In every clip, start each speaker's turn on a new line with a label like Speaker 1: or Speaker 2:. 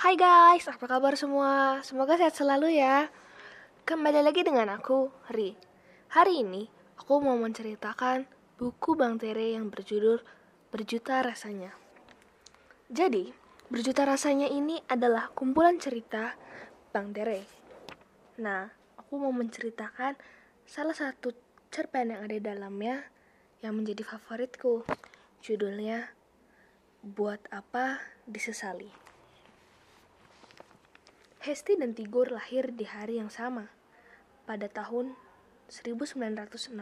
Speaker 1: Hai guys, apa kabar semua? Semoga sehat selalu ya. Kembali lagi dengan aku, Ri. Hari ini, aku mau menceritakan buku Bang Tere yang berjudul Berjuta Rasanya. Jadi, Berjuta Rasanya ini adalah kumpulan cerita Bang Tere. Nah, aku mau menceritakan salah satu cerpen yang ada di dalamnya yang menjadi favoritku. Judulnya Buat Apa Disesali. Hesti dan Tigor lahir di hari yang sama, pada tahun 1960.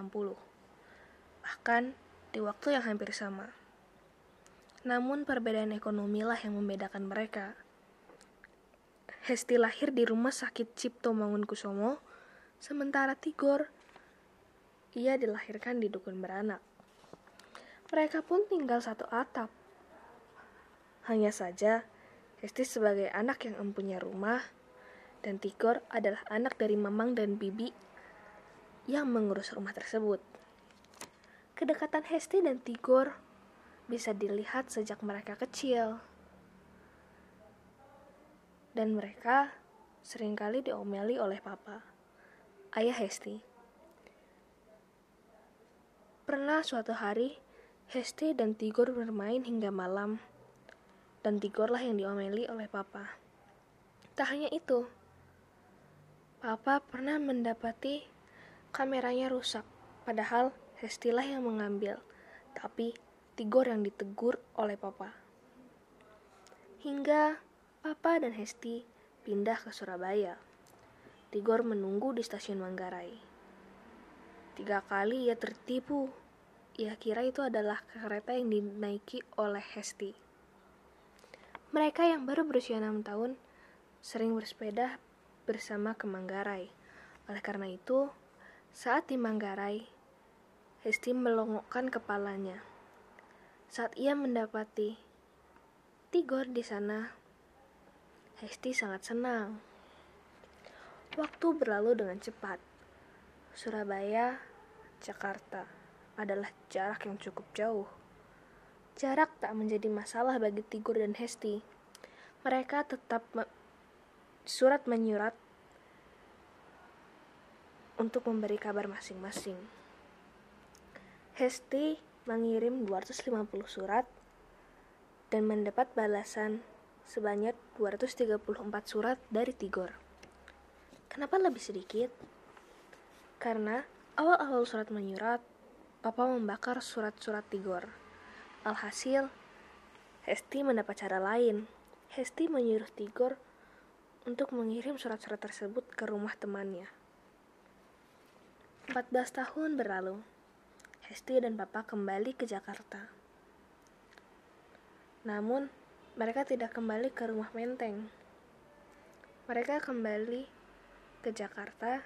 Speaker 1: Bahkan di waktu yang hampir sama. Namun perbedaan ekonomi lah yang membedakan mereka. Hesti lahir di rumah sakit Cipto Mangunkusumo, sementara Tigor ia dilahirkan di dukun beranak. Mereka pun tinggal satu atap. Hanya saja, Hesti sebagai anak yang empunya rumah, dan Tigor adalah anak dari Mamang dan Bibi yang mengurus rumah tersebut. Kedekatan Hesti dan Tigor bisa dilihat sejak mereka kecil. Dan mereka sering kali diomeli oleh papa, ayah Hesti. Pernah suatu hari, Hesti dan Tigor bermain hingga malam dan Tigorlah yang diomeli oleh papa. Tak hanya itu, papa pernah mendapati kameranya rusak, padahal Hestilah yang mengambil, tapi Tigor yang ditegur oleh papa. Hingga papa dan Hesti pindah ke Surabaya. Tigor menunggu di stasiun Manggarai. Tiga kali ia tertipu. Ia kira itu adalah kereta yang dinaiki oleh Hesti. Mereka yang baru berusia enam tahun sering bersepeda bersama ke Manggarai. Oleh karena itu, saat di Manggarai, Hesti melongokkan kepalanya. Saat ia mendapati Tigor di sana, Hesti sangat senang. Waktu berlalu dengan cepat. Surabaya, Jakarta adalah jarak yang cukup jauh. Jarak tak menjadi masalah bagi Tigor dan Hesti. Mereka tetap me surat menyurat untuk memberi kabar masing-masing. Hesti mengirim 250 surat dan mendapat balasan sebanyak 234 surat dari Tigor. Kenapa lebih sedikit? Karena awal-awal surat menyurat, Papa membakar surat-surat Tigor. Alhasil, Hesti mendapat cara lain. Hesti menyuruh Tigor untuk mengirim surat-surat tersebut ke rumah temannya. 14 tahun berlalu. Hesti dan Papa kembali ke Jakarta. Namun, mereka tidak kembali ke rumah Menteng. Mereka kembali ke Jakarta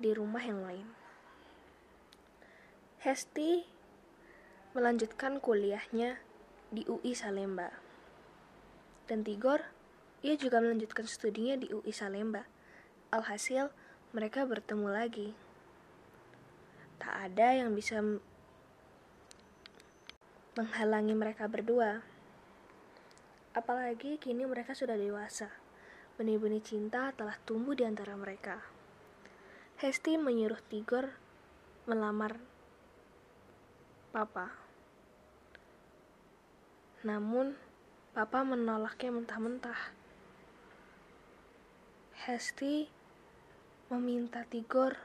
Speaker 1: di rumah yang lain. Hesti melanjutkan kuliahnya di UI Salemba. Dan Tigor, ia juga melanjutkan studinya di UI Salemba. Alhasil, mereka bertemu lagi tak ada yang bisa menghalangi mereka berdua. Apalagi kini mereka sudah dewasa. Benih-benih cinta telah tumbuh di antara mereka. Hesti menyuruh Tigor melamar Papa. Namun, Papa menolaknya mentah-mentah. Hesti meminta Tigor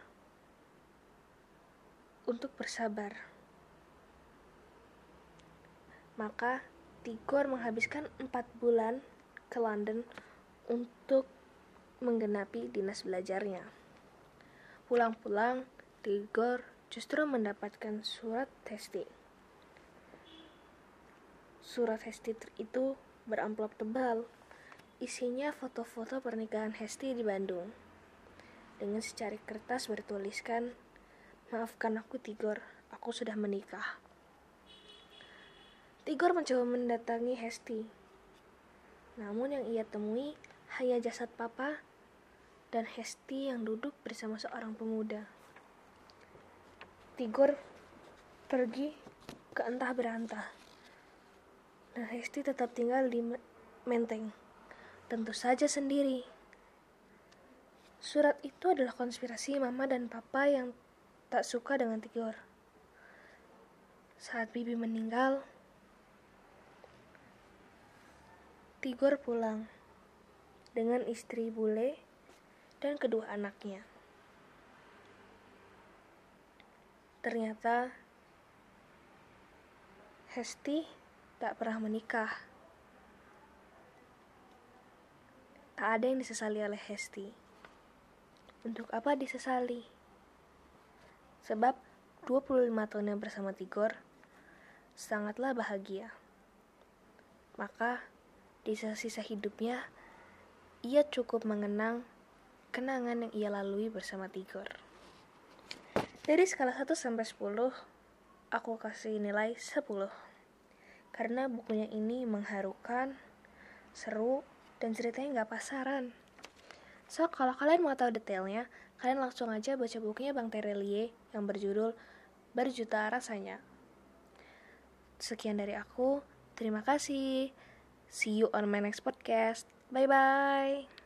Speaker 1: untuk bersabar. Maka Tigor menghabiskan empat bulan ke London untuk menggenapi dinas belajarnya. Pulang-pulang, Tigor justru mendapatkan surat Hesti. Surat Hesti itu beramplop tebal. Isinya foto-foto pernikahan Hesti di Bandung. Dengan secari kertas bertuliskan Maafkan aku, Tigor. Aku sudah menikah. Tigor mencoba mendatangi Hesti. Namun yang ia temui hanya jasad papa dan Hesti yang duduk bersama seorang pemuda. Tigor pergi ke entah berantah. Dan Hesti tetap tinggal di Menteng. Tentu saja sendiri. Surat itu adalah konspirasi mama dan papa yang tak suka dengan Tigor. Saat Bibi meninggal, Tigor pulang dengan istri bule dan kedua anaknya. Ternyata Hesti tak pernah menikah. Tak ada yang disesali oleh Hesti. Untuk apa disesali? Sebab 25 tahunnya bersama Tigor sangatlah bahagia. Maka di sisa-sisa hidupnya, ia cukup mengenang kenangan yang ia lalui bersama Tigor. Dari skala 1 sampai 10, aku kasih nilai 10. Karena bukunya ini mengharukan, seru, dan ceritanya nggak pasaran. So, kalau kalian mau tahu detailnya, kalian langsung aja baca bukunya Bang Terelie yang berjudul Berjuta Rasanya. Sekian dari aku. Terima kasih. See you on my next podcast. Bye bye.